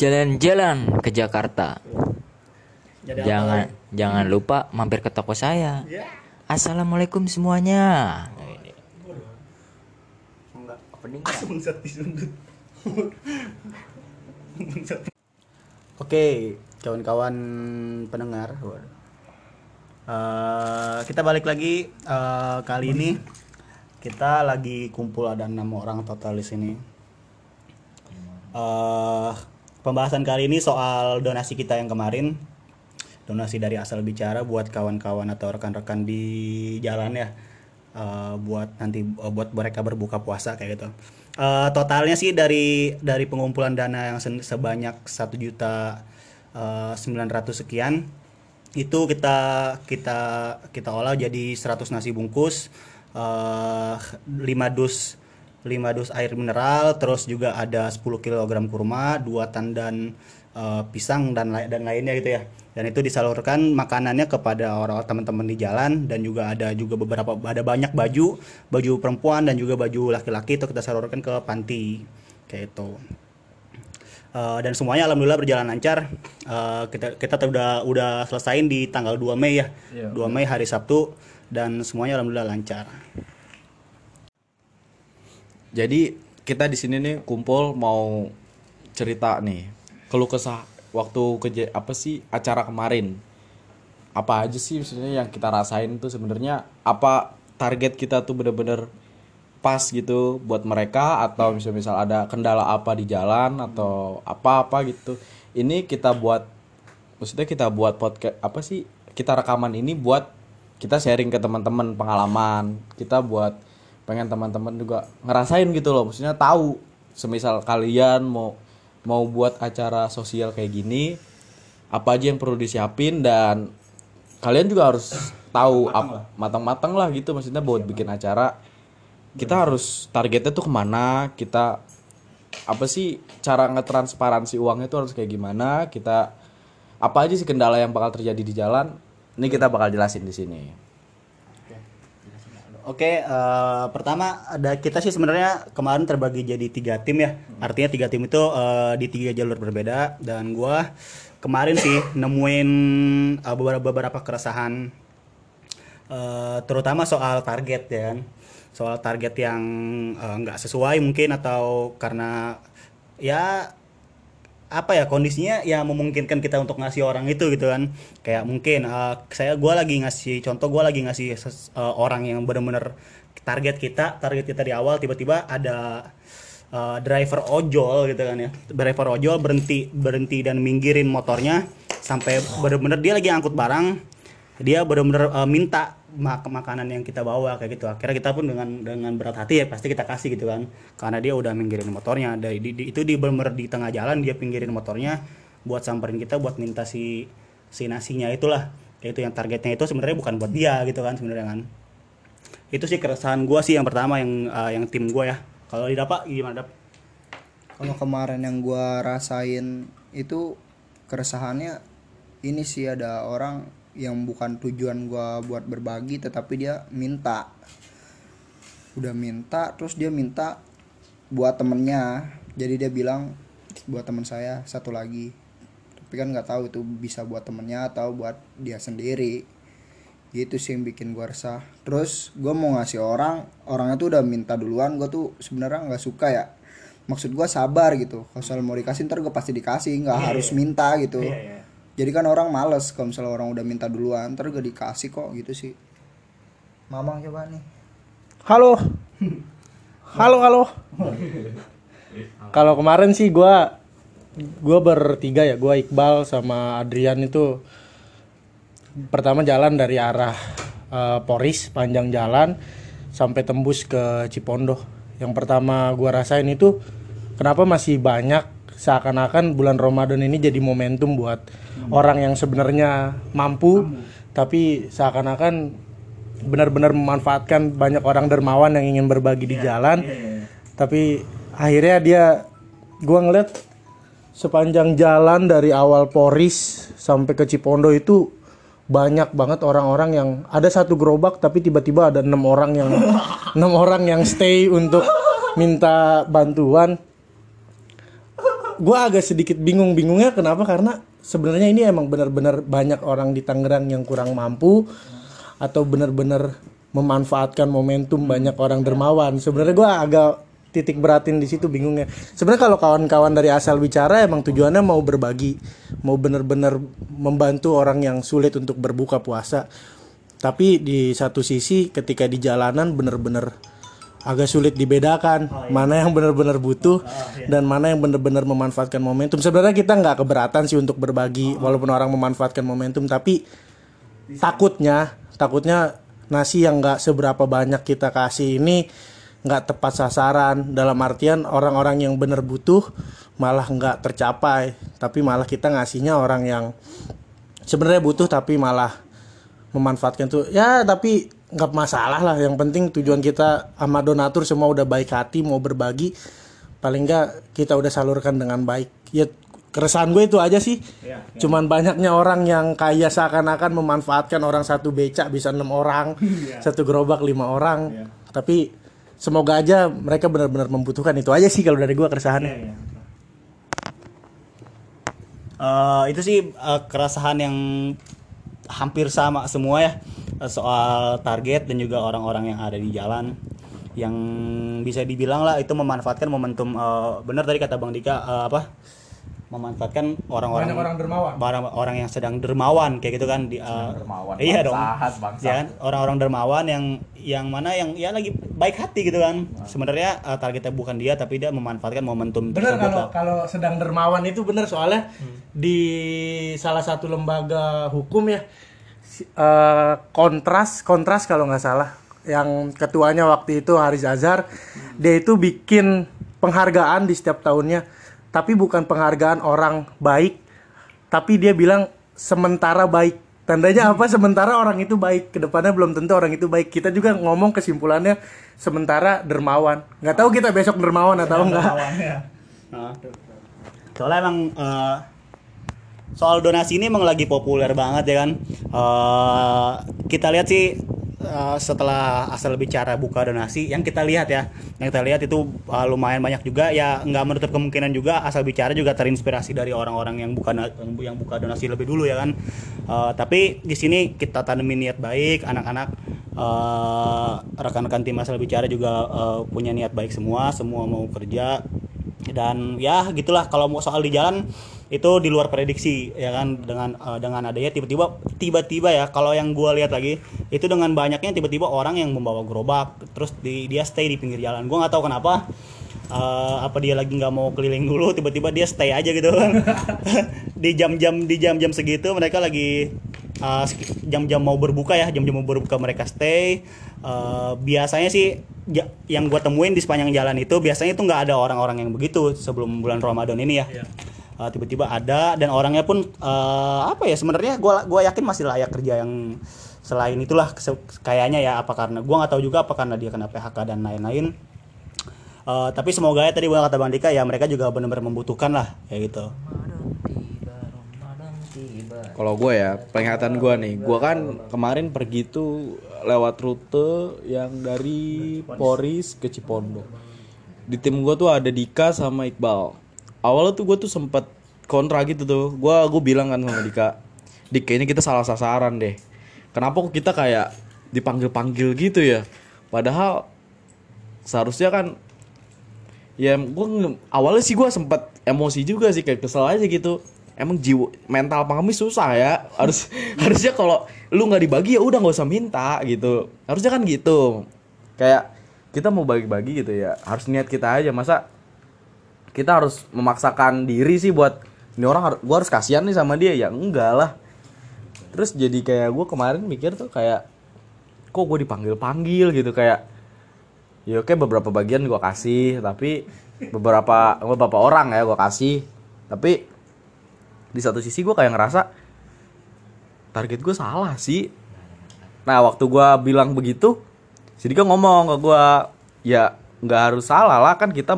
jalan-jalan ke Jakarta. Jadi Jangan jangan lupa mampir ke toko saya. Assalamualaikum semuanya. Enggak. Opening. Oke, kawan-kawan pendengar. Eh, kita balik lagi eh, kali ini kita lagi kumpul ada enam orang total di sini. Eh, pembahasan kali ini soal donasi kita yang kemarin, donasi dari asal bicara buat kawan-kawan atau rekan-rekan di jalan ya, Eh, buat nanti eh, buat mereka berbuka puasa kayak gitu. Eh, totalnya sih dari dari pengumpulan dana yang sebanyak satu juta sembilan ratus sekian itu kita kita kita olah jadi 100 nasi bungkus eh 5 dus 5 dus air mineral terus juga ada 10 kg kurma dua tandan eh, pisang dan dan lainnya gitu ya dan itu disalurkan makanannya kepada orang teman-teman di jalan dan juga ada juga beberapa ada banyak baju baju perempuan dan juga baju laki-laki itu kita salurkan ke panti kayak itu Uh, dan semuanya alhamdulillah berjalan lancar. Uh, kita kita udah udah selesaiin di tanggal 2 Mei ya. 2 Mei hari Sabtu dan semuanya alhamdulillah lancar. Jadi kita di sini nih kumpul mau cerita nih. Keluh kesah waktu keja apa sih acara kemarin. Apa aja sih sebenarnya yang kita rasain tuh sebenarnya? Apa target kita tuh bener-bener pas gitu buat mereka? Atau misal misal ada kendala apa di jalan atau apa-apa gitu? Ini kita buat maksudnya kita buat podcast apa sih kita rekaman ini buat kita sharing ke teman-teman pengalaman. Kita buat pengen teman-teman juga ngerasain gitu loh. Maksudnya tahu semisal kalian mau mau buat acara sosial kayak gini apa aja yang perlu disiapin dan kalian juga harus tahu matang-matang lah. gitu maksudnya buat bikin acara. Kita harus targetnya tuh ke mana kita apa sih cara ngetransparansi uangnya tuh harus kayak gimana kita apa aja sih kendala yang bakal terjadi di jalan ini kita bakal jelasin di sini Oke, eh, pertama ada kita sih sebenarnya kemarin terbagi jadi tiga tim ya. Artinya tiga tim itu eh, di tiga jalur berbeda dan gua kemarin sih nemuin eh, beberapa beberapa keresahan eh, terutama soal target ya. Soal target yang nggak sesuai mungkin atau karena ya apa ya kondisinya yang memungkinkan kita untuk ngasih orang itu gitu kan. Kayak mungkin eh, saya gua lagi ngasih contoh gua lagi ngasih ses- eh, orang yang bener-bener target kita target kita di awal tiba-tiba ada eh, driver ojol gitu kan ya. Driver ojol berhenti berhenti dan minggirin motornya sampai bener-bener dia lagi angkut barang dia bener-bener eh, minta mak- makanan yang kita bawa kayak gitu. Akhirnya kita pun dengan dengan berat hati ya pasti kita kasih gitu kan. Karena dia udah minggirin motornya. Dari di, di- itu di bener di tengah jalan dia pinggirin motornya buat samperin kita buat minta si si nasinya. Itulah. Kayak itu yang targetnya itu sebenarnya bukan buat dia gitu kan sebenarnya kan. Itu sih keresahan gua sih yang pertama yang eh, yang tim gua ya. Kalau di dapat gimana dap? Kalau kemarin yang gua rasain itu keresahannya ini sih ada orang yang bukan tujuan gua buat berbagi tetapi dia minta. Udah minta terus dia minta buat temennya. Jadi dia bilang buat teman saya satu lagi. Tapi kan nggak tahu itu bisa buat temennya atau buat dia sendiri. Gitu sih yang bikin gua resah. Terus gua mau ngasih orang, orangnya tuh udah minta duluan. Gua tuh sebenarnya nggak suka ya maksud gua sabar gitu kalau soal mau dikasih ntar gue pasti dikasih nggak harus minta gitu Iya, iya. Jadi kan orang males kalau misalnya orang udah minta duluan ntar gue dikasih kok gitu sih mamang coba nih Halo. Halo, halo. Kalau kemarin sih gua gua bertiga ya, gua Iqbal sama Adrian itu pertama jalan dari arah eh, Poris panjang jalan sampai tembus ke Cipondo. Yang pertama gua rasain itu kenapa masih banyak seakan-akan bulan Ramadan ini jadi momentum buat orang yang sebenarnya mampu tapi seakan-akan benar-benar memanfaatkan banyak orang dermawan yang ingin berbagi di jalan. tapi akhirnya dia gua ngeliat sepanjang jalan dari awal Poris sampai ke Cipondo itu banyak banget orang-orang yang ada satu gerobak tapi tiba-tiba ada enam orang yang enam orang yang stay untuk minta bantuan. Gua agak sedikit bingung bingungnya kenapa? Karena sebenarnya ini emang benar-benar banyak orang di Tangerang yang kurang mampu atau benar-benar memanfaatkan momentum banyak orang dermawan. Sebenarnya gua agak titik beratin di situ bingungnya. Sebenarnya kalau kawan-kawan dari asal bicara emang tujuannya mau berbagi mau benar-benar membantu orang yang sulit untuk berbuka puasa. Tapi di satu sisi ketika di jalanan benar-benar agak sulit dibedakan mana yang benar-benar butuh dan mana yang benar-benar memanfaatkan momentum. Sebenarnya kita nggak keberatan sih untuk berbagi walaupun orang memanfaatkan momentum, tapi takutnya takutnya nasi yang nggak seberapa banyak kita kasih ini nggak tepat sasaran. Dalam artian orang-orang yang benar butuh malah nggak tercapai tapi malah kita ngasihnya orang yang sebenarnya butuh tapi malah memanfaatkan tuh. Ya tapi nggak masalah lah. Yang penting tujuan kita sama donatur semua udah baik hati mau berbagi. Paling nggak kita udah salurkan dengan baik. Ya keresahan gue itu aja sih. Cuman banyaknya orang yang kaya seakan-akan memanfaatkan orang satu becak bisa enam orang satu gerobak lima orang. Tapi semoga aja mereka benar-benar membutuhkan. Itu aja sih kalau dari gue keresahannya. Eh, itu sih eh, keresahan yang hampir sama semua ya eh, soal target dan juga orang-orang yang ada di jalan. Yang bisa dibilang lah itu memanfaatkan momentum eh, benar tadi kata Bang Dika eh, apa memanfaatkan orang-orang orang dermawan. orang orang yang sedang dermawan kayak gitu kan di eh, dermawan, iya dong. bangsat. ya kan? Orang-orang dermawan yang yang mana yang ya lagi baik hati gitu kan. Sebenarnya eh, targetnya bukan dia tapi dia memanfaatkan momentum Bener tersebut kalau kalau sedang dermawan itu bener soalnya di salah satu lembaga hukum ya eh, kontras kontras kalau nggak salah yang ketuanya waktu itu Haris Azhar dia itu bikin penghargaan di setiap tahunnya tapi bukan penghargaan orang baik tapi dia bilang sementara baik. Tandanya apa? Sementara orang itu baik. Ke depannya belum tentu orang itu baik. Kita juga ngomong kesimpulannya sementara dermawan. Nggak tahu kita besok dermawan atau enggak. Nah, soalnya emang eh, soal donasi ini emang lagi populer banget ya kan. Eh, kita lihat sih eh, setelah asal bicara buka donasi, yang kita lihat ya, yang kita lihat itu eh, lumayan banyak juga. Ya nggak menutup kemungkinan juga asal bicara juga terinspirasi dari orang-orang yang buka yang buka donasi lebih dulu ya kan. Eh, tapi di sini kita tanemin niat baik, anak-anak eh, rekan-rekan tim asal bicara juga eh, punya niat baik semua, semua mau kerja dan ya gitulah kalau mau soal di jalan itu di luar prediksi ya kan? Dengan eh, dengan adanya tiba-tiba tiba-tiba ya kalau yang gua lihat lagi itu dengan banyaknya tiba-tiba orang yang membawa gerobak terus di, dia stay di pinggir jalan. Gua nggak tahu kenapa Eh, apa dia lagi nggak mau keliling dulu tiba-tiba dia stay aja gitu kan. Di jam-jam di jam-jam segitu mereka lagi eh, jam-jam mau berbuka ya jam-jam mau berbuka mereka stay. Eh, biasanya sih ja- yang gua temuin di sepanjang jalan itu biasanya itu nggak ada orang-orang yang begitu sebelum bulan Ramadan ini ya Eh, tiba-tiba ada dan orangnya pun eh, apa ya sebenarnya gua gua yakin masih layak kerja yang selain itulah kayaknya ya apa karena gua nggak tahu juga apa karena dia kena PHK dan lain-lain Eh, tapi semoga ya tadi gua kata Bang Dika ya mereka juga benar-benar membutuhkan lah kayak gitu Kalau gue ya, penglihatan gue nih, gue kan kemarin pergi tuh lewat rute yang dari Poris ke Cipondo. Di tim gue tuh ada Dika sama Iqbal. Awalnya tuh gue tuh sempet kontra gitu tuh. Gue gue bilang kan sama Dika, Dik kayaknya kita salah sasaran deh. Kenapa kok kita kayak dipanggil-panggil gitu ya? Padahal seharusnya kan ya gue awalnya sih gue sempet emosi juga sih kayak kesel aja gitu emang jiwa mental pengemis susah ya harus harusnya kalau lu nggak dibagi ya udah nggak usah minta gitu harusnya kan gitu kayak kita mau bagi-bagi gitu ya harus niat kita aja masa kita harus memaksakan diri sih buat ini orang har- gua harus kasihan nih sama dia. Ya enggak lah. Terus jadi kayak gue kemarin mikir tuh kayak kok gue dipanggil panggil gitu kayak ya oke beberapa bagian gua kasih tapi beberapa beberapa orang ya gua kasih. Tapi di satu sisi gua kayak ngerasa target gue salah sih. Nah waktu gua bilang begitu si Dika ngomong ke gua ya nggak harus salah lah kan kita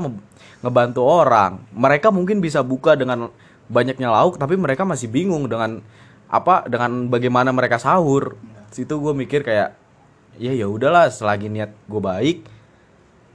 ngebantu orang. Mereka mungkin bisa buka dengan banyaknya lauk tapi mereka masih bingung dengan apa dengan bagaimana mereka sahur. Situ gue mikir kayak ya ya udahlah selagi niat gue baik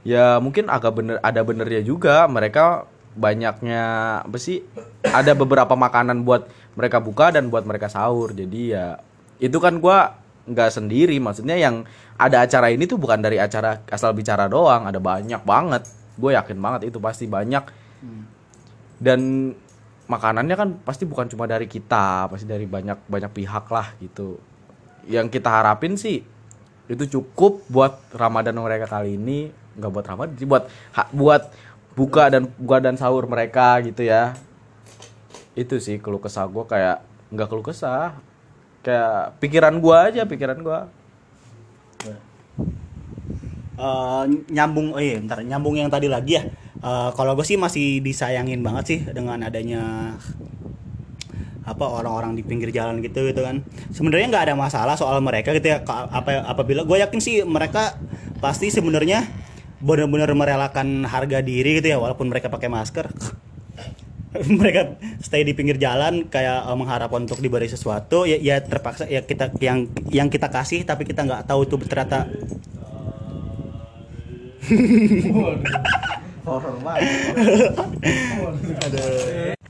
ya mungkin agak bener ada benernya juga. Mereka banyaknya apa sih ada beberapa makanan buat mereka buka dan buat mereka sahur. Jadi ya itu kan gua nggak sendiri. Maksudnya yang ada acara ini tuh bukan dari acara asal bicara doang ada banyak banget gue yakin banget itu pasti banyak. Dan makanannya kan pasti bukan cuma dari kita pasti dari banyak banyak pihak lah gitu. Yang kita harapin sih itu cukup buat Ramadan mereka kali ini. Nggak buat Ramadan sih buat ha- buat buka dan buka dan sahur mereka gitu ya. Itu sih keluh kesah gue kayak nggak keluh kesah. Kayak pikiran gue aja pikiran gue Eh, nyambung oh iya bentar nyambung yang tadi lagi ya. Eh, kalau gue sih masih disayangin banget sih dengan adanya apa orang-orang di pinggir jalan gitu gitu kan. Sebenarnya nggak ada masalah soal mereka gitu ya apa apabila gue yakin sih mereka pasti sebenarnya benar-benar merelakan harga diri gitu ya walaupun mereka pakai masker. Mereka stay di pinggir jalan kayak eh, mengharapkan untuk diberi sesuatu ya, ya terpaksa ya kita yang yang kita kasih tapi kita nggak tahu itu ternyata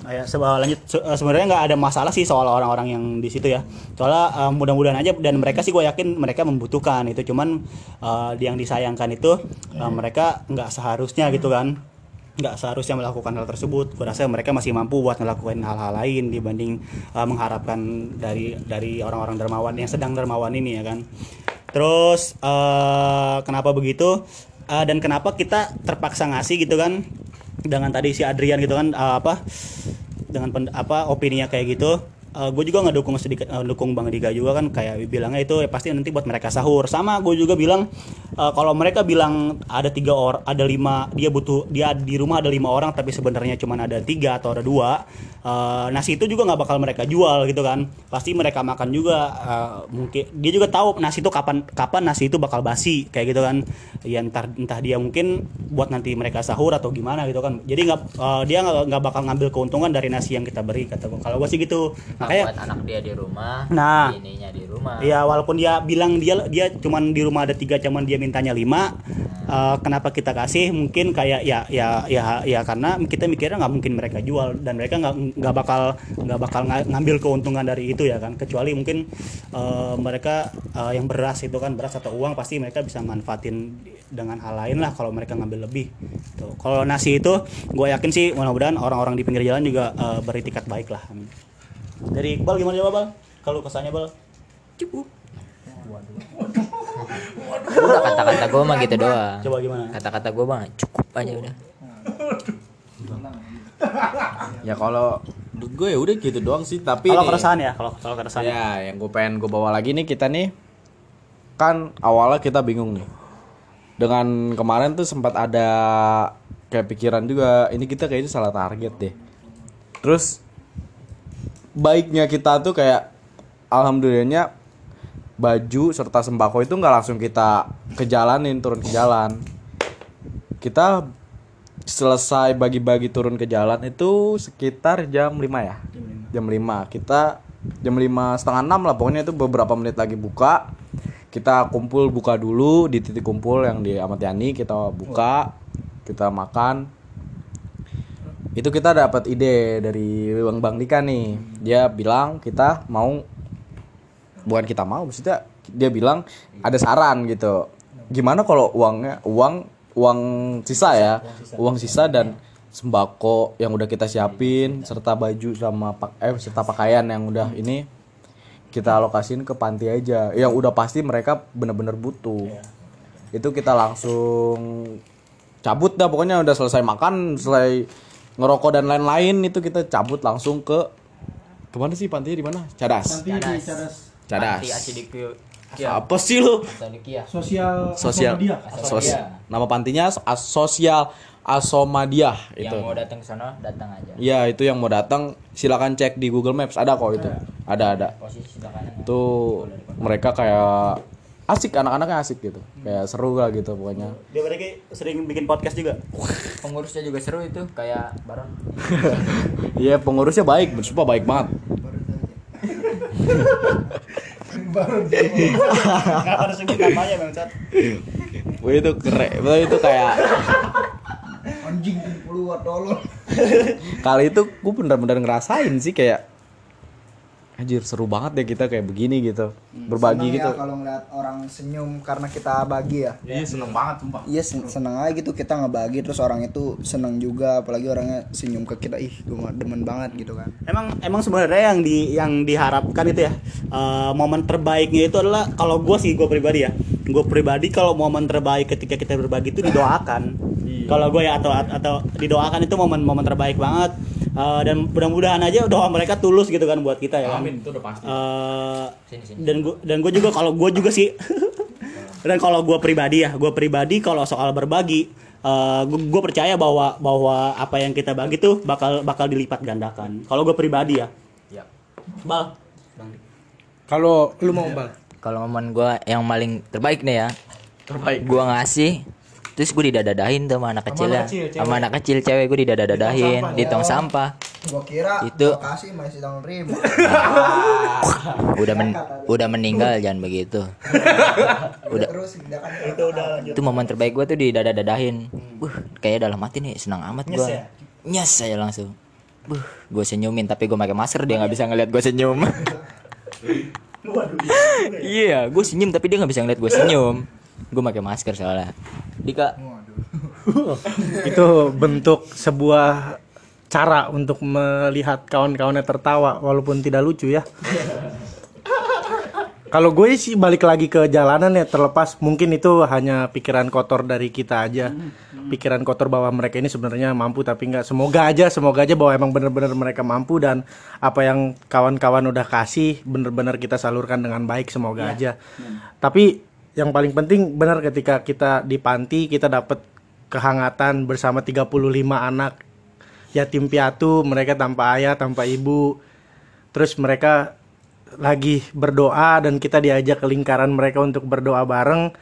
Ah, ya sebuah lanjut. Eh, sebenarnya nggak ada masalah sih soal orang-orang yang di situ ya. Soalnya eh, mudah-mudahan aja dan mereka sih gue yakin mereka membutuhkan itu. Cuman eh, yang disayangkan itu eh, mereka nggak seharusnya gitu kan. Nggak seharusnya melakukan hal tersebut. Gue rasa mereka masih mampu buat melakukan hal-hal lain dibanding eh, mengharapkan dari dari orang-orang dermawan yang sedang dermawan ini ya kan. Terus eh, kenapa begitu Eh, dan kenapa kita terpaksa ngasih gitu kan? Dengan tadi si Adrian gitu kan eh, apa? Dengan pen- apa opininya kayak gitu gue juga ngedukung sedikit eh, dukung bang Diga juga kan kayak bilangnya itu ya pasti nanti buat mereka sahur. Sama gue juga bilang eh, kalau mereka bilang ada tiga orang ada lima dia butuh dia di rumah ada lima orang tapi sebenarnya cuma ada tiga atau ada dua eh, nasi itu juga nggak bakal mereka jual gitu kan. Pasti mereka makan juga eh, mungkin dia juga tahu nasi itu kapan kapan nasi itu bakal basi kayak gitu kan. Ya entar entah dia mungkin buat nanti mereka sahur atau gimana gitu kan. Jadi nggak eh, dia nggak nggak bakal ngambil keuntungan dari nasi yang kita beri kata gua. kalau gue sih gitu makanya buat anak dia di rumah, Nah. ininya di rumah. Iya, walaupun dia bilang dia dia cuman di rumah ada tiga, cuman dia mintanya lima. eh, kenapa kita kasih? Mungkin kayak ya ya ya ya karena kita mikirnya nggak mungkin mereka jual dan mereka nggak nggak bakal nggak bakal nga- ngambil keuntungan dari itu ya kan. Kecuali mungkin eh, mereka eh, yang beras itu kan beras atau uang pasti mereka bisa manfaatin dengan hal lain lah kalau mereka ngambil lebih. Tuh. Kalau nasi itu, gue yakin sih mudah-mudahan orang-orang di pinggir jalan juga eh, beritikat baik lah. Amin. Dari Iqbal gimana jawab Bal? Kalau kesannya Bal? Udah kata-kata gue mah gitu doang. Coba gimana? Kata-kata gue mah cukup aja udah. ya kalau gue ya udah gitu doang sih tapi Kalau keresahan ya, kalau kalau keresahan. Ya, yang gue pengen gue bawa lagi nih kita nih kan awalnya kita bingung nih. Dengan kemarin tuh sempat ada kayak pikiran juga ini kita kayaknya salah target deh. Terus baiknya kita tuh kayak alhamdulillahnya baju serta sembako itu nggak langsung kita kejalanin turun ke jalan. Kita selesai bagi-bagi turun ke jalan itu sekitar jam 5 ya. Jam 5. Kita jam 5 setengah 6 lah pokoknya itu beberapa menit lagi buka. Kita kumpul buka dulu di titik kumpul yang di Ahmad Yani kita buka, kita makan. Itu kita dapat ide dari Bang Bang Dika nih. Dia bilang kita mau bukan kita mau maksudnya dia bilang ada saran gitu. Gimana kalau uangnya uang uang sisa ya? Uang sisa dan sembako yang udah kita siapin serta baju sama pak eh serta pakaian yang udah ini kita alokasin ke panti aja. Yang udah pasti mereka bener-bener butuh. Itu kita langsung cabut dah pokoknya udah selesai makan selesai ngerokok dan lain-lain itu kita cabut langsung ke ke mana sih pantinya di mana? Cadas. Cadas. cadas. Panti Acidikio. apa sih lu. Sosial sosial. Sos nama pantinya as sosial asomadiah itu. Yang mau datang ke sana datang aja. ya itu yang mau datang silakan cek di Google Maps ada kok itu. Ada. Ada Posisi sebelah kanan. itu mereka kayak asik anak-anaknya asik gitu. Kayak seru lah gitu pokoknya. Dia berarti sering bikin podcast juga. Pengurusnya juga seru itu kayak Baron. iya pengurusnya baik sumpah baik banget. Kenapa harus sebut namanya Bang Sat? Wah itu keren, itu kayak anjing keluar tolong. Kali itu gue bener-bener ngerasain sih kayak anjir seru banget deh kita kayak begini gitu. Berbagi Seneng gitu. ya kalau ngeliat orang senyum karena kita bagi ya. Iya seneng banget sumpah. Iya sen- seneng aja gitu kita ngebagi terus orang itu seneng juga apalagi orangnya senyum ke kita ih gue demen banget gitu kan. Emang emang sebenarnya yang di yang diharapkan itu ya eh, momen terbaiknya itu adalah kalau gue sih gue pribadi ya gue pribadi kalau momen terbaik ketika kita berbagi itu didoakan. Kalau gue ya atau atau didoakan itu momen momen terbaik banget Eh, dan mudah-mudahan aja doa mereka tulus gitu kan buat kita ya. Kan amin itu udah pasti. Eh, Sini, sini. dan gue dan gue juga kalau gue juga sih dan kalau gue pribadi ya gue pribadi kalau soal berbagi gue percaya bahwa bahwa apa yang kita bagi tuh bakal bakal dilipat gandakan. Kalau gue pribadi ya. Yap. bal. Kalau lu mau bal, Kalau momen gua yang paling terbaik nih ya. terbaik. Gua ngasih terus gue didadadahin tuh sama anak kecil ya sama anak kecil cewek gue didadadahin di tong sampah gue kira Itu. gua kasih masih tanggung terima udah men- udah meninggal jangan begitu. Udah. Terus itu udah itu momen terbaik gue tuh didadadahin. Buh, kayak dalam hati nih senang amat gue Nyes ya? nyes saya langsung. Buh, gue senyumin tapi gue pakai masker dia nggak bisa ngeliat gue senyum. Iya gue senyum tapi dia nggak bisa ngeliat gue senyum. Gue pakai masker soalnya Dika itu bentuk sebuah cara untuk melihat kawan-kawannya tertawa walaupun tidak lucu ya. Kalau gue sih balik lagi ke jalanan ya terlepas mungkin itu hanya pikiran kotor dari kita aja. Pikiran kotor bahwa mereka ini sebenarnya mampu tapi nggak. Semoga aja, semoga aja bahwa emang benar-benar mereka mampu dan apa yang kawan-kawan udah kasih benar-benar kita salurkan dengan baik semoga aja. Tapi yang paling penting benar ketika kita di panti kita dapat kehangatan bersama 35 anak yatim piatu, mereka tanpa ayah, tanpa ibu. Terus mereka lagi berdoa dan kita diajak ke lingkaran mereka untuk berdoa bareng.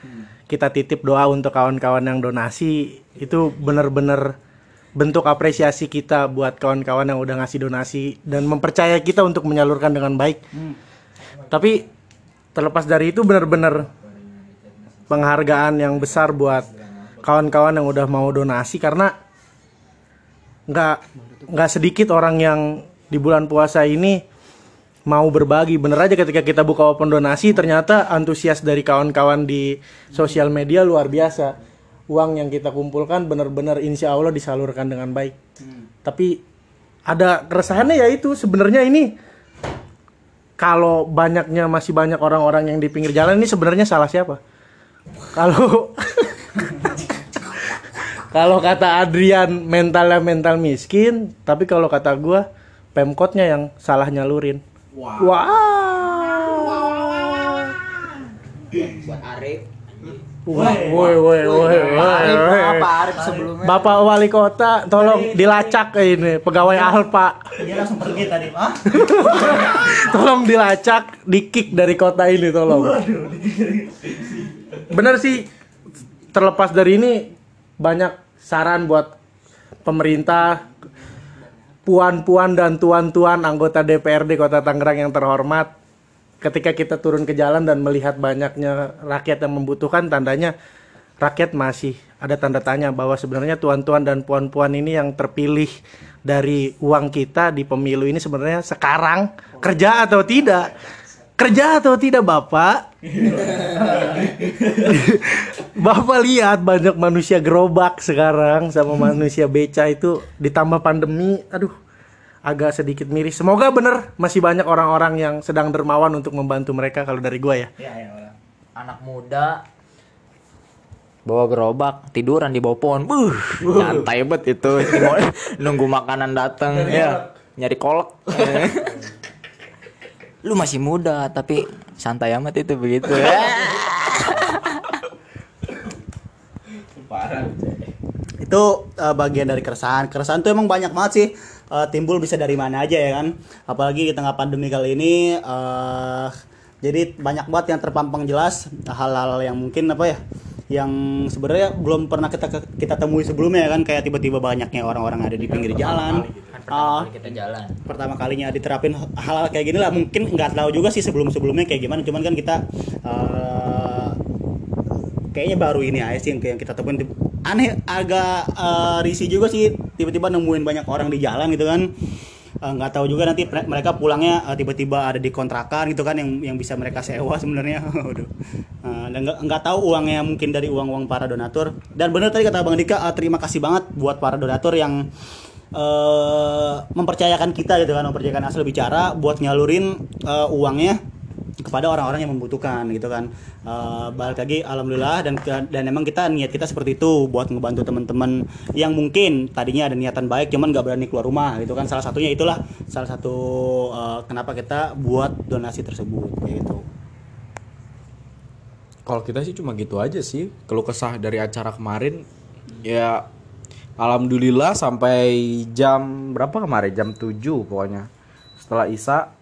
Kita titip doa untuk kawan-kawan yang donasi. Itu benar-benar bentuk apresiasi kita buat kawan-kawan yang udah ngasih donasi dan mempercayai kita untuk menyalurkan dengan baik. Tapi terlepas dari itu benar-benar penghargaan yang besar buat kawan-kawan yang udah mau donasi karena nggak nggak sedikit orang yang di bulan puasa ini mau berbagi. Bener aja ketika kita buka open donasi ternyata antusias dari kawan-kawan di sosial media luar biasa. Uang yang kita kumpulkan bener-bener insya Allah disalurkan dengan baik. Tapi ada keresahannya ya itu. Sebenarnya ini kalau banyaknya masih banyak orang-orang yang di pinggir jalan ini sebenarnya salah siapa kalau kalau kata Adrian mentalnya mental miskin, tapi kalau kata gua pemkotnya yang salah nyalurin. Wow. buat Arif Wah, woi, woi, woi, woi, woi. apa Arif sebelumnya Bapak wali kota, tolong dilacak ini pegawai Alfa. dia langsung pergi tadi ah Tolong dilacak, di kick dari kota ini tolong. Bener sih, terlepas dari ini banyak saran buat pemerintah, puan-puan dan tuan-tuan anggota DPRD Kota Tangerang yang terhormat. Ketika kita turun ke jalan dan melihat banyaknya rakyat yang membutuhkan, tandanya rakyat masih ada tanda tanya bahwa sebenarnya tuan-tuan dan puan-puan ini yang terpilih dari uang kita di pemilu ini sebenarnya sekarang kerja atau tidak? Kerja atau tidak, Bapak? Bapak lihat banyak manusia gerobak sekarang sama manusia beca itu ditambah pandemi, aduh agak sedikit miris. Semoga bener masih banyak orang-orang yang sedang dermawan untuk membantu mereka kalau dari gua ya. anak muda. Bawa gerobak tiduran di bawah pohon. Buh nyantai banget itu. Nunggu makanan datang ya nyari kolak lu masih muda tapi santai amat itu begitu itu eh, bagian dari keresahan. Keresahan tuh emang banyak banget sih. Eh, timbul bisa dari mana aja ya kan? Apalagi di tengah pandemi kali ini eh jadi banyak banget yang terpampang jelas. Hal-hal yang mungkin apa ya yang sebenarnya belum pernah kita kita temui sebelumnya ya kan kayak tiba-tiba banyaknya orang-orang ada di pinggir jalan. Ah, kita jalan. pertama kalinya diterapin hal-hal kayak gini lah mungkin nggak tahu juga sih sebelum-sebelumnya kayak gimana cuman kan kita eh, kayaknya baru ini aja sih yang, kita temuin. Aneh agak eh, risih juga sih tiba-tiba nemuin banyak orang di jalan gitu kan Eh, nggak tahu juga nanti mereka pulangnya eh, tiba-tiba ada di kontrakan gitu kan yang yang bisa mereka sewa sebenarnya. Waduh. Eh, dan nggak tahu uangnya mungkin dari uang-uang para donatur. Dan benar tadi kata bang Dika eh, terima kasih banget buat para donatur yang eh mempercayakan kita gitu kan mempercayakan asal bicara buat nyalurin eh, uangnya kepada orang-orang yang membutuhkan gitu kan Eh, balik lagi alhamdulillah dan dan emang kita niat kita seperti itu buat ngebantu teman-teman yang mungkin tadinya ada niatan baik cuman nggak berani keluar rumah gitu kan salah satunya itulah salah satu eh, kenapa kita buat donasi tersebut gitu Kalau kita sih cuma gitu aja sih. Keluh kesah dari acara kemarin ya alhamdulillah sampai jam berapa kemarin? Jam 7 pokoknya. Setelah Isa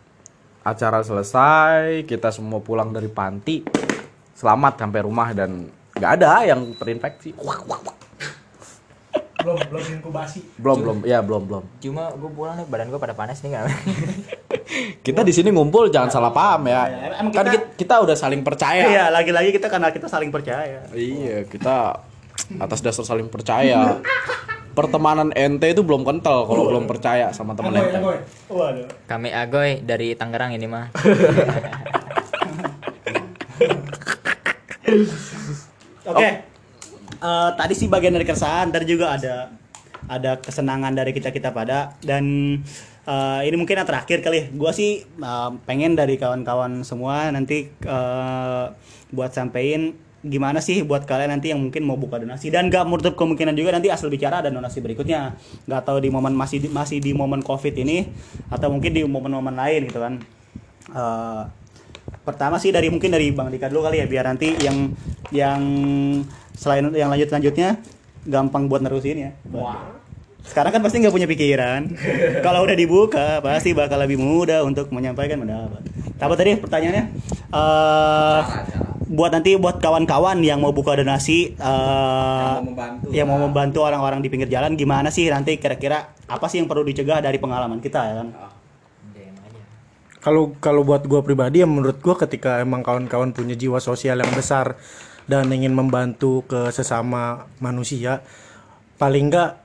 acara selesai, kita semua pulang dari panti. Selamat sampai rumah dan nggak ada yang terinfeksi. belum belum inkubasi Belum belum, ya belum belum. Cuma gue pulang nih badan gue pada panas nih kan. Kita di sini ngumpul jangan salah paham ya. Emang Kan kita- kita, kita udah saling percaya. iya lagi-lagi kita karena kita saling percaya Iya, kita atas dasar saling percaya. Pertemanan ente itu belum kental kalau belum percaya sama teman ente. waduh Kami Agoy dari Tangerang ini mah. Oke. Eh, tadi sih bagian dari keresahan, tadi juga ada ada kesenangan dari kita kita pada dan eh, ini mungkin yang terakhir kali ya. Gua sih eh, pengen dari kawan-kawan semua nanti eh, buat sampein gimana sih buat kalian nanti yang mungkin mau buka donasi dan gak menutup kemungkinan juga nanti asal bicara ada donasi berikutnya nggak tahu di momen masih di, masih di momen covid ini atau mungkin di momen-momen lain gitu kan Eh, pertama sih dari mungkin dari Bang Dika dulu kali ya biar nanti yang yang selain yang lanjut lanjutnya gampang buat nerusin ya. Sekarang kan pasti nggak punya pikiran. Kalau udah dibuka pasti bakal lebih mudah untuk menyampaikan pendapat. Apa tadi pertanyaannya? Eh buat nanti buat kawan-kawan yang mau buka donasi eh, yang mau membantu orang-orang di pinggir jalan gimana sih nanti kira-kira apa sih yang perlu dicegah dari pengalaman kita ya kan? kalau kalau buat gue pribadi ya menurut gue ketika emang kawan-kawan punya jiwa sosial yang besar dan ingin membantu ke sesama manusia paling enggak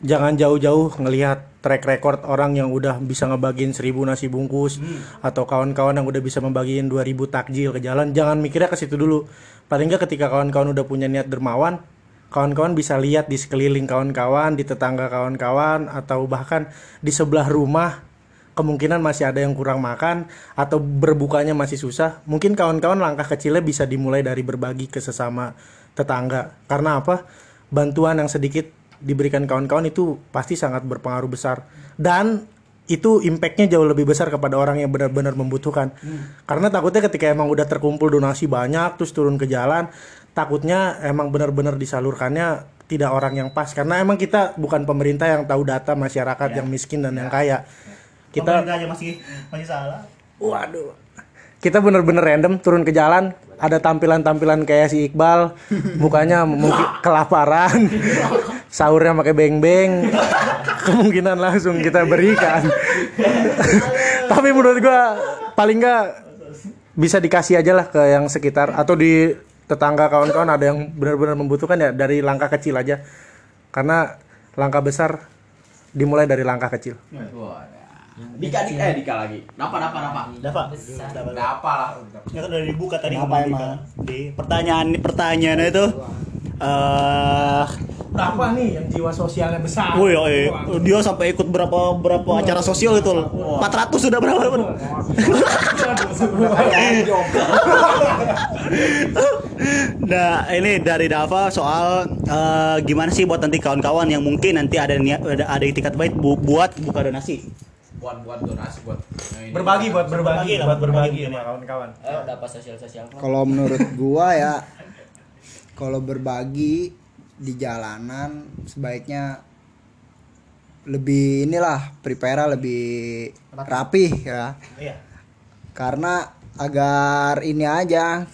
jangan jauh-jauh ngelihat track record orang yang udah bisa ngebagiin seribu nasi bungkus atau kawan-kawan yang udah bisa membagiin 2000 takjil ke jalan jangan mikirnya ke situ dulu paling enggak ketika kawan-kawan udah punya niat dermawan kawan-kawan bisa lihat di sekeliling kawan-kawan di tetangga kawan-kawan atau bahkan di sebelah rumah kemungkinan masih ada yang kurang makan atau berbukanya masih susah, mungkin kawan-kawan langkah kecilnya bisa dimulai dari berbagi ke sesama tetangga. Karena apa? Bantuan yang sedikit diberikan kawan-kawan itu pasti sangat berpengaruh besar. Dan itu impactnya jauh lebih besar kepada orang yang benar-benar membutuhkan. Karena takutnya ketika emang udah terkumpul donasi banyak terus turun ke jalan, takutnya emang benar-benar disalurkannya tidak orang yang pas. Karena emang kita bukan pemerintah yang tahu data masyarakat yang miskin dan yang kaya. Kita Pemerintah aja masih masih salah. waduh. Kita bener-bener random turun ke jalan ada tampilan-tampilan kayak si Iqbal mukanya mungkin kelaparan sahurnya pakai beng-beng kemungkinan langsung kita berikan tapi menurut gua paling nggak bisa dikasih aja lah ke yang sekitar atau di tetangga kawan-kawan ada yang benar-benar membutuhkan ya dari langkah kecil aja karena langkah besar dimulai dari langkah kecil Dika, Dika, eh Dika lagi. Napa, napa, napa. Dapat. Napa lah. Ya kan udah dibuka tadi sama Dika. emang? Di pertanyaan pertanyaannya itu eh berapa nih yang jiwa sosialnya besar Woi, eh, dia sampai ikut berapa berapa acara sosial itu. 400 sudah berapa? berapa? nah, ini dari Dava soal eh, gimana sih buat nanti kawan-kawan yang mungkin nanti ada niat ada, ada itikat baik bu- buat buka donasi. Buat buat donasi buat berbagi buat Berbagi berbagi lah, buat berbagi berbagi ya. kawan-kawan Ayo dapat sosial sosial Kalau menurut gua ya kalau berbagi di jalanan sebaiknya lebih inilah prepare lebih rapi ya. Iya. Karena agar ini aja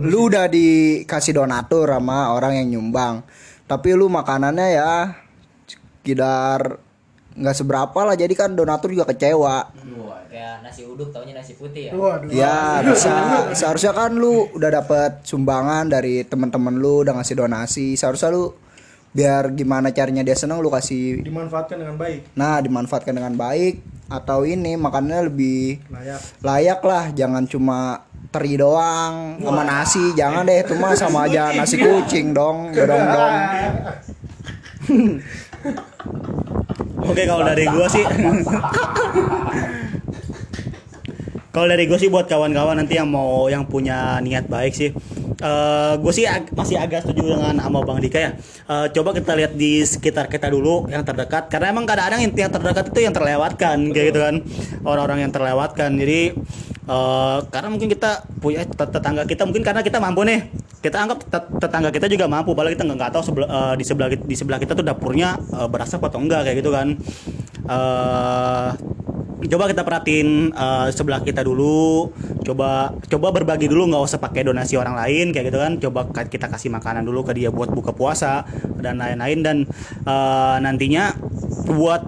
lu udah dikasih donatur sama orang yang nyumbang. Tapi lu makanannya ya sekedar nggak seberapa lah jadi kan donatur juga kecewa. kayak nasi uduk taunya nasi putih ya? Ya bisa. Seharusnya kan lu udah dapet sumbangan dari teman-teman lu udah ngasih donasi. Seharusnya lu biar gimana caranya dia seneng lu kasih. Dimanfaatkan dengan baik. Nah dimanfaatkan dengan baik atau ini makannya lebih layak. layak lah. Jangan cuma teri doang sama nasi. Jangan deh itu mah sama aja nasi kucing dong dong dong Oke kalau dari gua sih. Kalau dari gue sih buat kawan-kawan nanti yang mau yang punya niat baik sih eh gue sih ag- masih agak setuju dengan sama Bang Dika ya. Eh, coba kita lihat di sekitar kita dulu yang terdekat karena emang kadang-kadang yang terdekat itu yang terlewatkan kayak gitu kan. Orang-orang yang terlewatkan. Jadi eh, karena mungkin kita punya tet- tetangga kita mungkin karena kita mampu nih. Kita anggap tet- tetangga kita juga mampu, padahal kita nggak tahu sebelah, eh, di sebelah di sebelah kita tuh dapurnya eh, berasap atau enggak kayak gitu kan. Eh coba kita perhatiin eh, sebelah kita dulu. Coba coba berbagi dulu nggak usah pakai donasi orang lain kayak gitu kan. Coba kita kasih makanan dulu ke dia buat buka puasa dan lain-lain. Dan eh, nantinya buat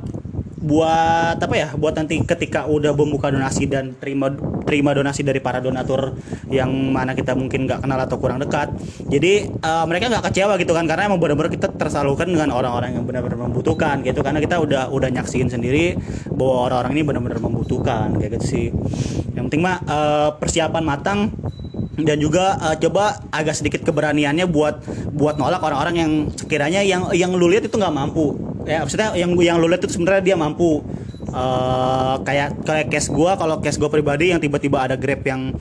buat apa ya? Buat nanti ketika udah membuka donasi dan terima terima donasi dari para donatur yang mana kita mungkin nggak kenal atau kurang dekat. Jadi eh, mereka nggak kecewa gitu kan karena emang benar-benar kita tersalurkan dengan orang-orang yang benar-benar membutuhkan gitu. Karena kita udah udah nyaksiin sendiri bahwa orang-orang ini benar-benar membutuhkan kayak gitu sih. Yang penting mah eh, persiapan matang dan juga eh, coba agak sedikit keberaniannya buat buat nolak orang-orang yang sekiranya yang yang lu lihat itu nggak mampu. Ya maksudnya yang yang lu lihat itu sebenarnya dia mampu Eh, kayak kayak case gua kalau case gua pribadi yang tiba-tiba ada grab yang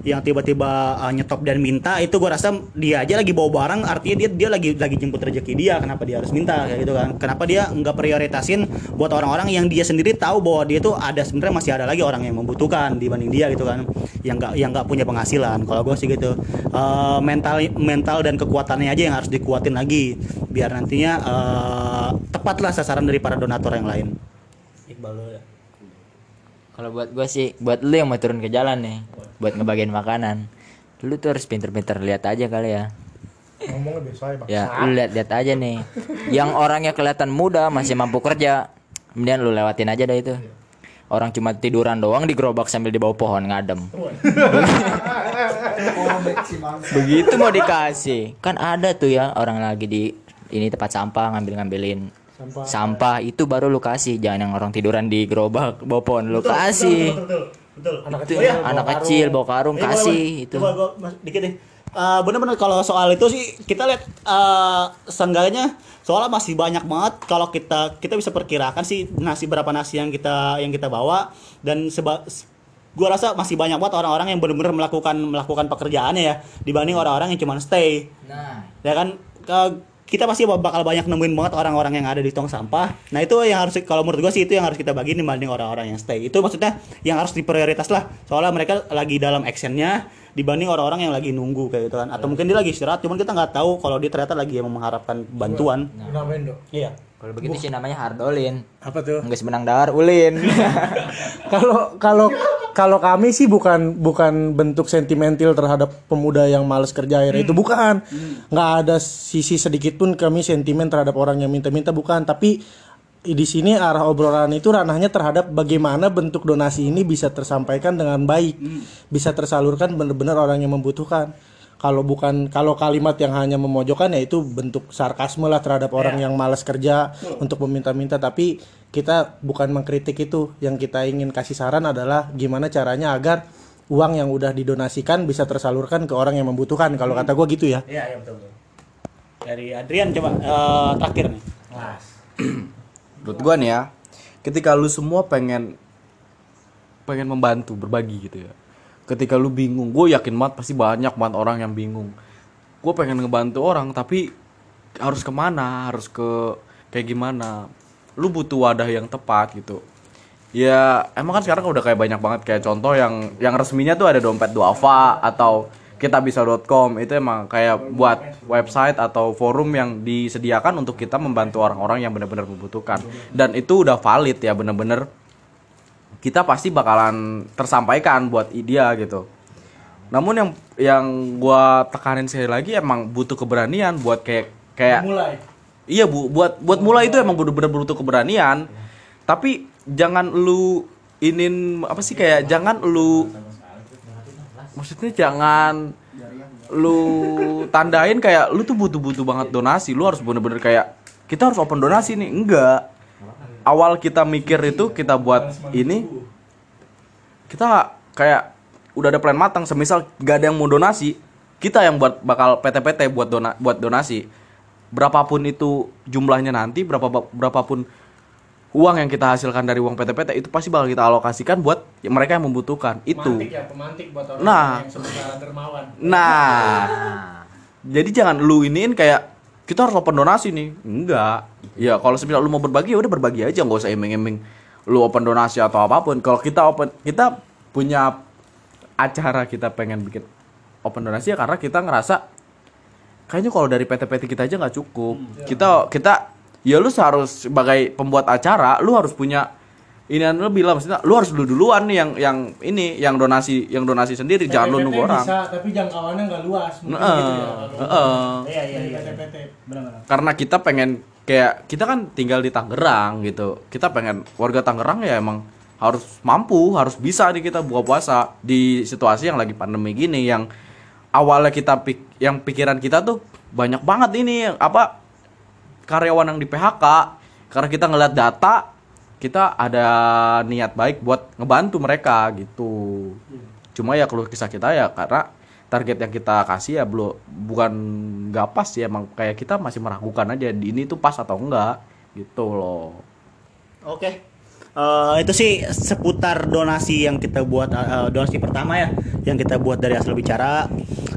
yang tiba-tiba uh, nyetop dan minta itu gua rasa dia aja lagi bawa barang artinya dia dia lagi lagi jemput rezeki dia kenapa dia harus minta kayak gitu kan. Kenapa dia nggak prioritasin buat orang-orang yang dia sendiri tahu bahwa dia tuh ada sebenarnya masih ada lagi orang yang membutuhkan dibanding dia gitu kan. Yang nggak yang nggak punya penghasilan kalau gua sih gitu. Eh, mental mental dan kekuatannya aja yang harus dikuatin lagi biar nantinya eh, tepatlah sasaran dari para donatur yang lain Iqbal dulu ya Kalau buat gue sih, buat lu yang mau turun ke jalan nih, buat ngebagiin makanan, lu tuh harus pinter-pinter lihat aja kali ya. ngomongnya biasa ya bang Ya, lu lihat-lihat aja nih. Yang orangnya kelihatan muda masih mampu kerja, kemudian lu lewatin aja dah itu. Orang cuma tiduran doang di gerobak sambil di bawah pohon ngadem. Begitu mau dikasih. Kan ada tuh ya orang lagi di ini tempat sampah ngambil-ngambilin Sampah. sampah itu baru lu kasih. Jangan yang orang tiduran di gerobak pohon lu kasih. betul betul anak itu kecil anak kecil bawa karung Eh, boleh, kasih boleh. itu Coba gua mas- dikit nih. Eh, bener-bener kalau soal itu sih kita lihat eh seenggaknya soalnya masih banyak banget. Kalau kita kita bisa perkirakan sih nasi berapa nasi yang kita yang kita bawa. Dan seba gua rasa masih banyak banget orang-orang yang benar-benar melakukan melakukan pekerjaannya ya dibanding orang-orang yang cuma stay. Nah. Ya kan? Ke- kita pasti bakal banyak nemuin banget orang-orang yang ada di tong sampah. Nah itu yang harus kalau menurut gua sih itu yang harus kita bagi dibanding orang-orang yang stay. Itu maksudnya yang harus diprioritas lah soalnya mereka lagi dalam actionnya dibanding orang-orang yang lagi nunggu kayak gitu kan. Atau mungkin dia lagi istirahat cuman kita nggak tahu kalau dia ternyata lagi emang mengharapkan bantuan. Dong iya. Kalau begitu sih namanya hardolin. Apa tuh? Nggak semenang dahar ulin. Kalau kalau kalau kami sih bukan bukan bentuk sentimental terhadap pemuda yang malas kerja akhirnya. Itu bukan. Nggak ada sisi sedikit pun kami sentimen terhadap orang yang minta-minta bukan. Tapi di sini arah obrolan itu ranahnya terhadap bagaimana bentuk donasi ini bisa tersampaikan dengan baik. Bisa tersalurkan benar-benar orang yang membutuhkan. Kalau bukan kalau kalimat yang hanya memojokkan ya itu bentuk sarkasme lah terhadap orang yang malas kerja untuk meminta-minta. Tapi kita bukan mengkritik itu. Yang kita ingin kasih saran adalah gimana caranya agar uang yang udah didonasikan bisa tersalurkan ke orang yang membutuhkan. Kalau kata gue gitu ya. Iya iya betul, betul. dari Adrian coba eh, terakhir nih menurut gua nih ya ketika lu semua pengen pengen membantu berbagi gitu ya. Ketika lu bingung gue yakin banget pasti banyak banget orang yang bingung. Gue pengen ngebantu orang tapi harus ke mana? Harus ke kayak gimana? Lu butuh wadah yang tepat gitu. Ya emang kan sekarang udah kayak banyak banget. Kayak contoh yang yang resminya tuh ada dompet duafa atau kitabisa.com itu emang kayak buat website atau forum yang disediakan untuk kita membantu orang-orang yang benar-benar membutuhkan dan itu udah valid ya bener-bener kita pasti bakalan tersampaikan buat dia gitu. Namun yang yang gua tekanin sekali lagi emang butuh keberanian buat kayak kayak mulai Iya bu, buat buat mulai itu emang bener-bener butuh keberanian. Tapi jangan lu inin apa sih kayak jangan lu maksudnya jangan lu tandain kayak lu tuh butuh-butuh banget donasi. Lu harus bener-bener kayak kita harus open donasi nih. Enggak. Awal kita mikir itu kita buat ini kita kayak udah ada plan matang. Semisal gak ada yang mau donasi kita yang buat bakal PT-PT buat dona buat donasi. Berapapun itu jumlahnya nanti berapa berapapun uang yang kita hasilkan dari uang PT-PT itu pasti bakal kita alokasikan buat mereka yang membutuhkan itu ya pemantik buat orang Nah. yang sementara dermawan Nah, jadi jangan lu iniin kayak kita harus open donasi nih. Enggak. Ya kalau semisal lu mau berbagi ya udah berbagi aja, nggak usah emeng-emeng lu open donasi atau apa pun. Kalau kita open kita punya acara kita pengen bikin open donasi ya karena kita ngerasa kayaknya kalau dari PT-PT kita aja nggak cukup. Kita kita ya lu harus sebagai pembuat acara lu harus punya ini lebih lah maksudnya lu harus dulu duluan nih yang yang ini yang donasi yang donasi sendiri jangan lu PT nunggu orang. bisa tapi jangkauannya nggak luas mungkin gitu ya heeh. Iya iya iya. Benar-benar. karena kita pengen kayak kita kan tinggal di Tangerang gitu kita pengen warga Tangerang ya emang harus mampu harus bisa nih kita buka puasa di situasi yang lagi pandemi gini yang awalnya kita pik yang pikiran kita tuh banyak banget ini yang apa karyawan yang di PHK karena kita ngeliat data kita ada niat baik buat ngebantu mereka gitu. Cuma ya keluh kisah kita ya karena target yang kita kasih ya belum bukan nggak pas sih emang kayak kita masih meragukan aja di ini tuh pas atau enggak gitu loh. Oke. Eh, itu sih seputar donasi yang kita buat eh, donasi pertama ya yang kita buat dari asal bicara.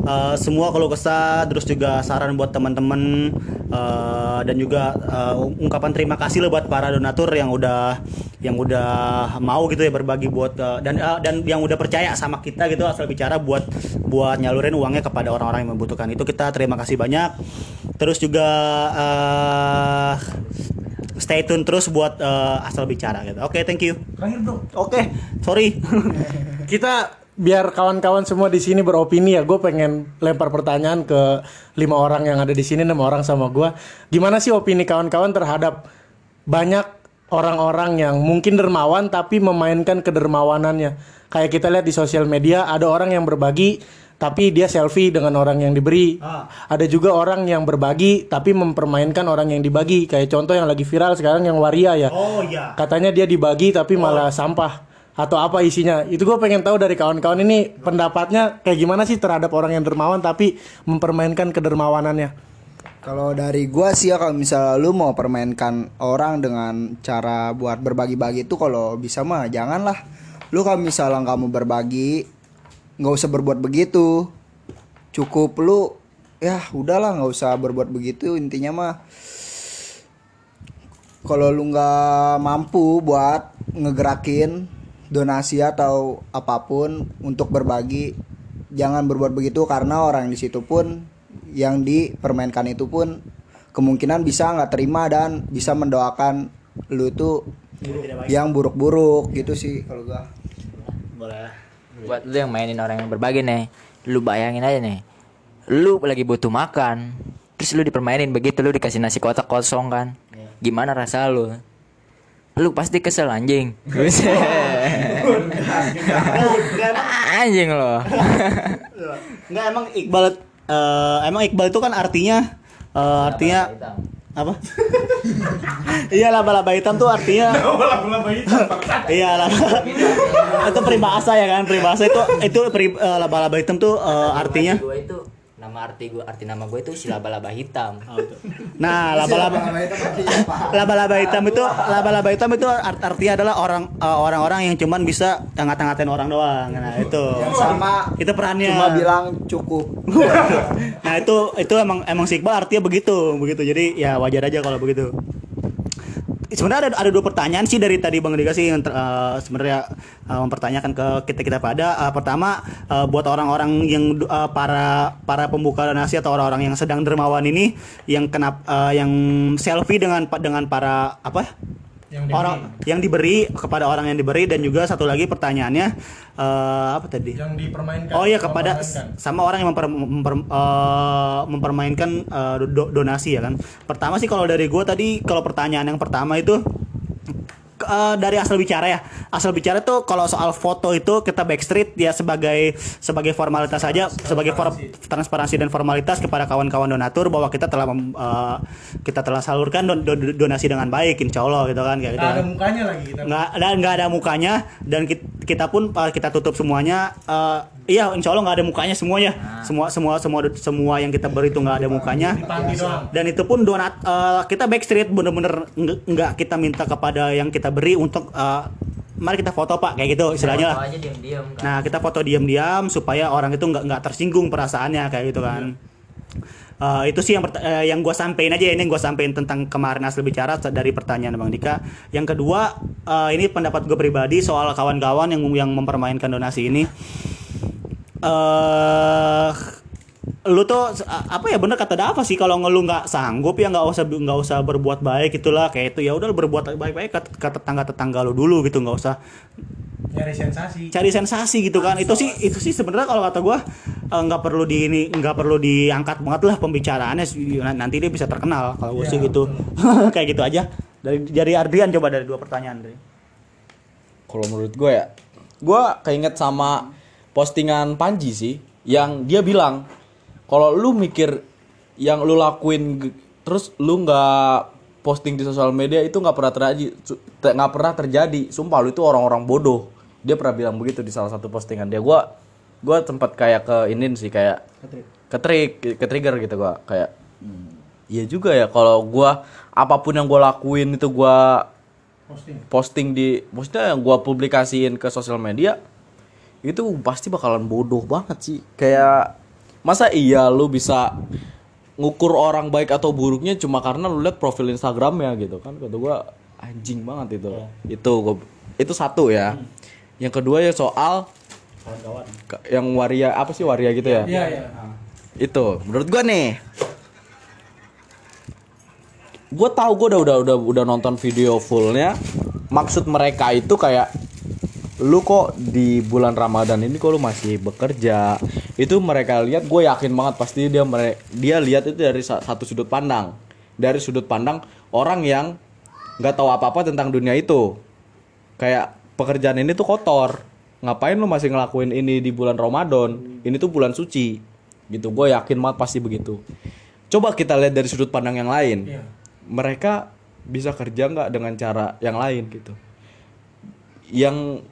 Eh, semua kalau kesah terus juga saran buat teman-teman eh, dan juga eh, ungkapan terima kasih lah buat para donatur yang udah yang udah mau gitu ya berbagi buat eh, dan eh, dan yang udah percaya sama kita gitu asal bicara buat buat nyalurin uangnya kepada orang-orang yang membutuhkan. Itu kita terima kasih banyak. Terus juga eh stay tune terus buat eh, asal bicara gitu. Oke, thank you. Oke, sorry. kita biar kawan-kawan semua di sini beropini ya gue pengen lempar pertanyaan ke lima orang yang ada di sini enam orang sama gue gimana sih opini kawan-kawan terhadap banyak orang-orang yang mungkin dermawan tapi memainkan kedermawanannya kayak kita lihat di sosial media ada orang yang berbagi tapi dia selfie dengan orang yang diberi. Ada juga orang yang berbagi tapi mempermainkan orang yang dibagi. Kayak contoh yang lagi viral sekarang yang waria ya. Oh iya. katanya dia dibagi tapi malah sampah. Atau apa isinya. Itu gue pengen tahu dari kawan-kawan ini pendapatnya kayak gimana sih terhadap orang yang dermawan tapi mempermainkan kedermawanannya? Kalau dari gua sih ya kalau misalnya lu mau permainkan orang dengan cara buat berbagi-bagi itu kalau bisa mah janganlah. Lu kalau misalnya nggak mau berbagi nggak usah berbuat begitu. Cukup lu ya udahlah nggak usah berbuat begitu intinya mah kalau lu nggak mampu buat ngegerakin donasi atau apa pun untuk berbagi jangan berbuat begitu karena orang di situ pun yang dipermainkan itu pun kemungkinan bisa nggak terima dan bisa mendoakan lu tuh yang buruk-buruk gitu sih kalau gua Boleh. Buat lu yang mainin orang yang berbagi nih lu bayangin aja nih. Lu lagi butuh makan terus lu dipermainin begitu lu dikasih nasi kotak kosong kan? Gimana rasa lu? Lu pasti kesel anjing. Anjing lo Enggak emang Iqbal eh, emang Iqbal itu kan artinya eh, artinya apa? iya laba-laba hitam tuh artinya iya laba itu peribahasa ya kan? Peribahasa itu itu eh, laba-laba hitam tuh eh, artinya nama arti gue arti nama gue itu si laba-laba hitam. Nah laba-laba laba-laba hitam itu laba-laba hitam itu art- artinya adalah orang eh, orang-orang yang cuman bisa ngata-ngatain orang doang. Nah itu. sama itu perannya. cuma bilang cukup. Nah itu itu emang emang si Iqbal artinya begitu begitu. Jadi ya wajar aja kalau begitu sebenarnya ada, ada dua pertanyaan sih dari tadi bang Dika sih yang eh, sebenarnya eh, mempertanyakan ke kita kita pada. Eh, pertama eh, buat orang-orang yang eh, para para pembuka donasi atau orang-orang yang sedang dermawan ini yang kenap eh, yang selfie dengan dengan para apa Yang diberi. orang yang diberi kepada orang yang diberi dan juga satu lagi pertanyaannya eh, apa tadi yang dipermainkan Oh iya kepada sama orang yang memper, memper- eh, mempermainkan eh, do- donasi ya kan. Pertama sih kalau dari gue tadi kalau pertanyaan yang pertama itu eh, dari asal bicara ya. Asal bicara tuh kalau soal foto itu kita backstreet ya sebagai sebagai formalitas saja, sebagai for- transparansi dan formalitas kepada kawan-kawan donatur bahwa kita telah mem- eh, kita telah salurkan don- don- donasi dengan baik, insya Allah gitu kan kayak gitu. Nggak kan. ada mukanya lagi kita. nggak ada nggak ada mukanya dan kit- kita pun uh, kita tutup semuanya uh, iya insya Allah nggak ada mukanya semuanya semua semua semua semua yang kita beri itu nggak ada mukanya dan itu pun donat uh, kita backstreet bener-bener nggak kita minta kepada yang kita beri untuk uh, mari kita foto pak kayak gitu istilahnya lah kan. Nah, kita foto diam-diam supaya orang itu nggak nggak tersinggung perasaannya kayak gitu kan. Eh, itu sih yang eh, yang gue sampein aja ini yang gue sampein tentang kemarin asli bicara dari pertanyaan bang Dika. Yang kedua eh, ini pendapat gue pribadi soal kawan-kawan yang yang mempermainkan donasi ini. Eh lu tuh apa ya bener kata Dava sih kalau ngeluh nggak sanggup ya nggak usah nggak usah berbuat baik itulah kayak itu ya udah lu berbuat baik-baik ke, ke tetangga tetangga lu dulu gitu nggak usah Nyari sensasi. cari sensasi gitu kan. Itu sih itu sih sebenarnya kalau kata gua eh, nggak perlu di ini nggak perlu diangkat banget lah pembicaraannya. Nanti dia bisa terkenal kalau gue sih gitu. kayak gitu aja. Dari dari Adrian coba dari dua pertanyaan dari Kalau menurut gue ya, gue keinget sama postingan Panji sih, yang dia bilang kalau lu mikir yang lu lakuin terus lu nggak posting di sosial media itu nggak pernah terjadi, nggak pernah terjadi. Sumpah lu itu orang-orang bodoh. Dia pernah bilang begitu di salah satu postingan dia. Gue gue tempat kayak ke ini sih kayak ke trik, ke trigger gitu gua kayak Iya juga ya kalau gua apa pun yang gua lakuin itu gua Posting. posting di maksudnya yang gua publikasiin ke sosial media itu pasti bakalan bodoh banget sih. Kayak masa iya lu bisa ngukur orang baik atau buruknya cuma karena lu lihat profil Instagramnya gitu kan? Kata gua anjing banget itu. Itu gua- itu satu ya. Yang kedua ya soal ke- yang waria apa sih waria gitu ya? Iya, iya. itu menurut gua nih. Gue tahu gue udah udah udah udah nonton video fullnya. Maksud mereka itu kayak lu kok di bulan Ramadan ini kok lu masih bekerja? Itu mereka lihat gue yakin banget pasti dia mere- dia lihat itu dari sa- satu sudut pandang. Dari sudut pandang orang yang nggak tahu apa apa tentang dunia itu. Kayak pekerjaan ini tuh kotor. Ngapain lu masih ngelakuin ini di bulan Ramadan? Ini tuh bulan suci. Gitu gue yakin banget pasti begitu. Coba kita lihat dari sudut pandang yang lain. Iya. mereka bisa kerja nggak dengan cara yang lain gitu? Yang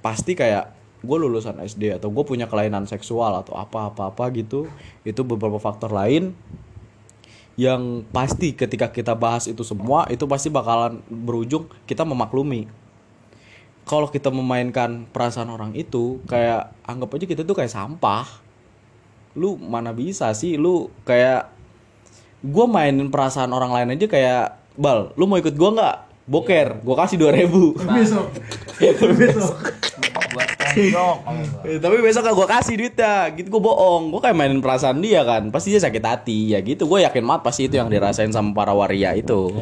pasti kayak gue lulusan SD atau gue punya kelainan seksual atau apa apa apa gitu itu beberapa faktor lain yang pasti ketika kita bahas itu semua itu pasti bakalan berujung kita memaklumi. Kalau kita memainkan perasaan orang itu kayak anggap aja kita tuh kayak sampah. Lu mana bisa sih? Lu kayak gue mainin perasaan orang lain aja kayak bal lu mau ikut gue nggak boker gue kasih dua ribu Besok. Besok. buat tonjok. Eh, tapi besok gak gue kasih duitnya gitu gue bohong gue kayak mainin perasaan dia kan pasti dia sakit hati ya gitu gue yakin banget pasti itu yang dirasain sama para waria itu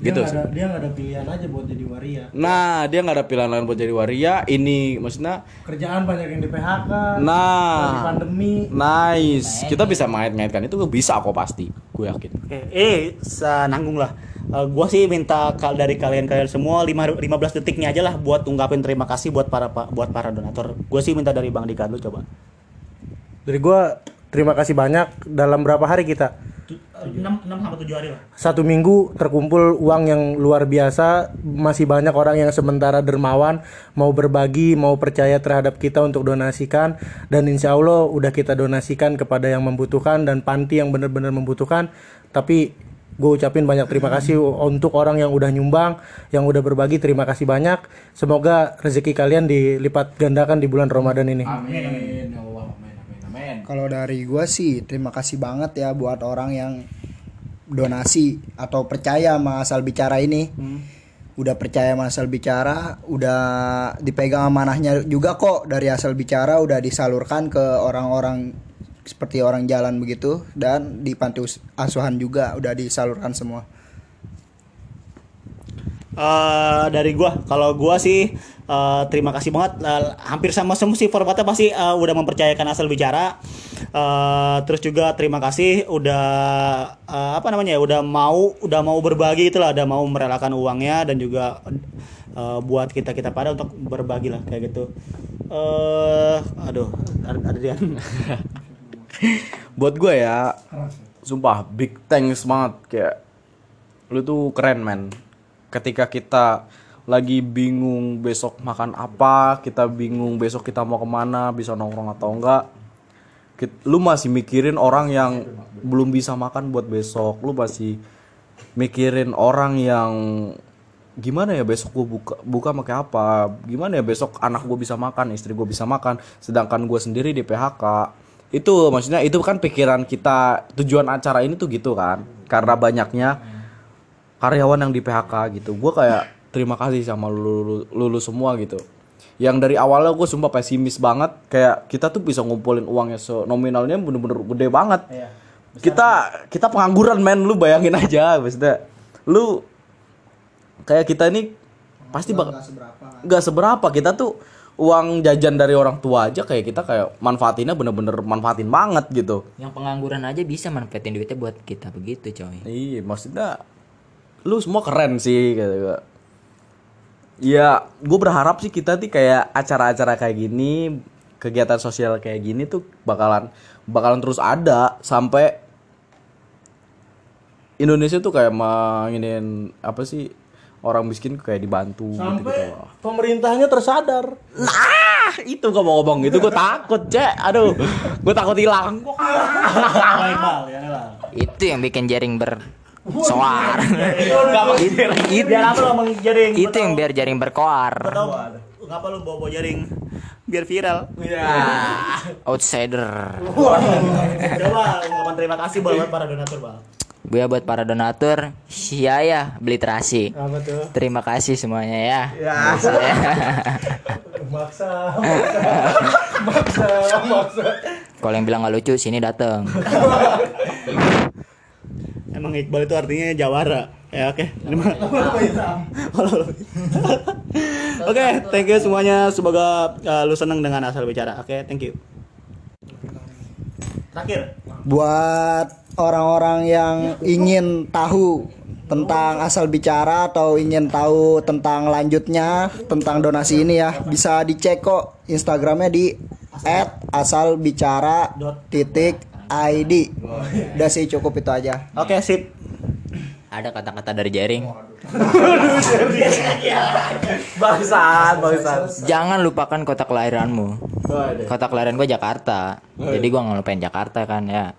Dia gitu nggak sih ada, dia nggak ada pilihan aja buat jadi waria. nah dia nggak ada pilihan lain buat jadi waria ini maksudnya Kerjaan banyak yang di PHK. Nah pandemi. nice kita bisa mengait-ngaitkan itu bisa kok pasti gue yakin Oke, eh senanggung lah. Eh, gua sih minta kal dari kalian kalian semua lima 15 detiknya aja lah buat ungkapin terima kasih buat para pa- buat para donatur. Gue sih minta dari Bang Dika dulu coba. Dari gua terima kasih banyak dalam berapa hari kita 6 sampai 7 hari lah. satu minggu terkumpul uang yang luar biasa masih banyak orang yang sementara dermawan mau berbagi mau percaya terhadap kita untuk donasikan dan insya Allah udah kita donasikan kepada yang membutuhkan dan panti yang benar-benar membutuhkan tapi gue ucapin banyak terima kasih untuk orang yang udah nyumbang yang udah berbagi terima kasih banyak. Semoga rezeki kalian dilipat gandakan di bulan Ramadan ini. Amin. Ya Allah amin amin amin. Kalau dari gua sih terima kasih banget ya buat orang yang donasi atau percaya sama asal bicara ini. Udah percaya sama asal bicara, udah dipegang amanahnya juga kok. Dari asal bicara udah disalurkan ke orang-orang seperti orang jalan begitu dan di panti asuhan juga udah disalurkan semua. eh, dari gua, kalau gua sih eh, terima kasih banget. Eh, hampir sama semua sih formatnya pasti eh, udah mempercayakan asal bicara. Eh, terus juga terima kasih udah eh, apa namanya ya, udah mau udah mau berbagi itulah, udah mau merelakan uangnya dan juga eh, buat kita kita pada untuk berbagi lah kayak gitu. Eh, aduh, Ad- Adrian. buat gue ya sumpah big thanks banget. Kayak lu tuh keren men. Ketika kita lagi bingung besok makan apa kita bingung besok kita mau ke mana bisa nongkrong atau enggak lu masih mikirin orang yang belum bisa makan buat besok. Lu masih mikirin orang yang gimana ya besok gue buka buka pakai apa? Gimana ya besok anak gue bisa makan istri gue bisa makan? Sedangkan gue sendiri di PHK itu maksudnya itu kan pikiran kita tujuan acara ini tuh gitu kan. Karena banyaknya karyawan yang di PHK gitu. Gue kayak terima kasih sama lu, lu, lu semua gitu. Yang dari awalnya gue sumpah pesimis banget. Kayak kita tuh bisa ngumpulin uangnya so nominalnya bener-bener gede banget. Kita kita pengangguran men. Lu bayangin aja maksudnya. Lu kayak kita ini pasti bakal nggak seberapa. Kita tuh uang jajan dari orang tua aja kayak kita kayak manfaatinnya bener-bener manfaatin banget gitu Yang pengangguran aja bisa manfaatin duitnya buat kita begitu, coy. Iya, maksudnya lu semua keren sih gitu. Ya, gue berharap sih kita tuh kayak acara-acara kayak gini, kegiatan sosial kayak gini tuh bakalan bakalan terus ada sampai Indonesia tuh kayak manginin apa sih orang miskin kayak dibantu gitu, Sampai pemerintahnya tersadar. Nah, itu gak mau ngomong gitu, gue takut, cek. Aduh, gue takut hilang. Itu yang bikin jaring bersoar. itu, itu, jaring? itu yang biar jaring berkoar. Ngapa lu bawa bawa jaring? Biar viral. Outsider. Coba ungkapan terima kasih buat para donatur, Bang. Gue buat para donatur, sia ya beli terasi. Apa tuh? Terima kasih semuanya ya. Maksa, maksa, maksa. Kalau yang bilang gak lucu sini dateng. Emang Iqbal itu artinya jawara. Ya oke. Terima Oke, thank you semuanya. Semoga uh, lu seneng dengan asal bicara. Oke, thank you. Terakhir. buat orang-orang yang ingin tahu tentang asal bicara atau ingin tahu tentang lanjutnya tentang donasi ini ya bisa dicek kok instagramnya di @asalbicara titik id udah sih cukup itu aja Oke, sip. Ada kata-kata dari jaring. Bangsat, bangsat. Jangan lupakan kota kelahiranmu. Kota kelahiran gue Jakarta. Jadi gue nggak lupain Jakarta kan ya.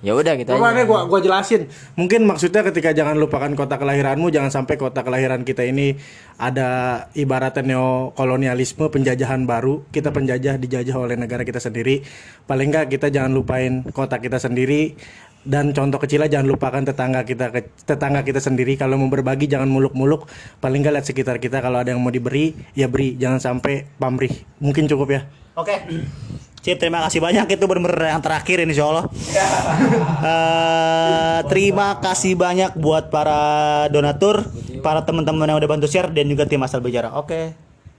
Ya udah gitu Coba aja. gua gua jelasin. Mungkin maksudnya ketika jangan lupakan kota kelahiranmu, jangan sampai kota kelahiran kita ini ada ibaratnya neokolonialisme, penjajahan baru. Kita penjajah dijajah oleh negara kita sendiri. Paling enggak kita jangan lupain kota kita sendiri dan contoh kecilnya jangan lupakan tetangga kita ke- tetangga kita sendiri kalau mau berbagi jangan muluk-muluk paling enggak lihat sekitar kita kalau ada yang mau diberi ya beri jangan sampai pamrih mungkin cukup ya Oke. Cip, terima kasih banyak. Itu benar-benar yang terakhir ini, insya Allah. Eh, terima kasih banyak buat para donatur, para teman-teman yang udah bantu share dan juga tim asal bicara. Oke.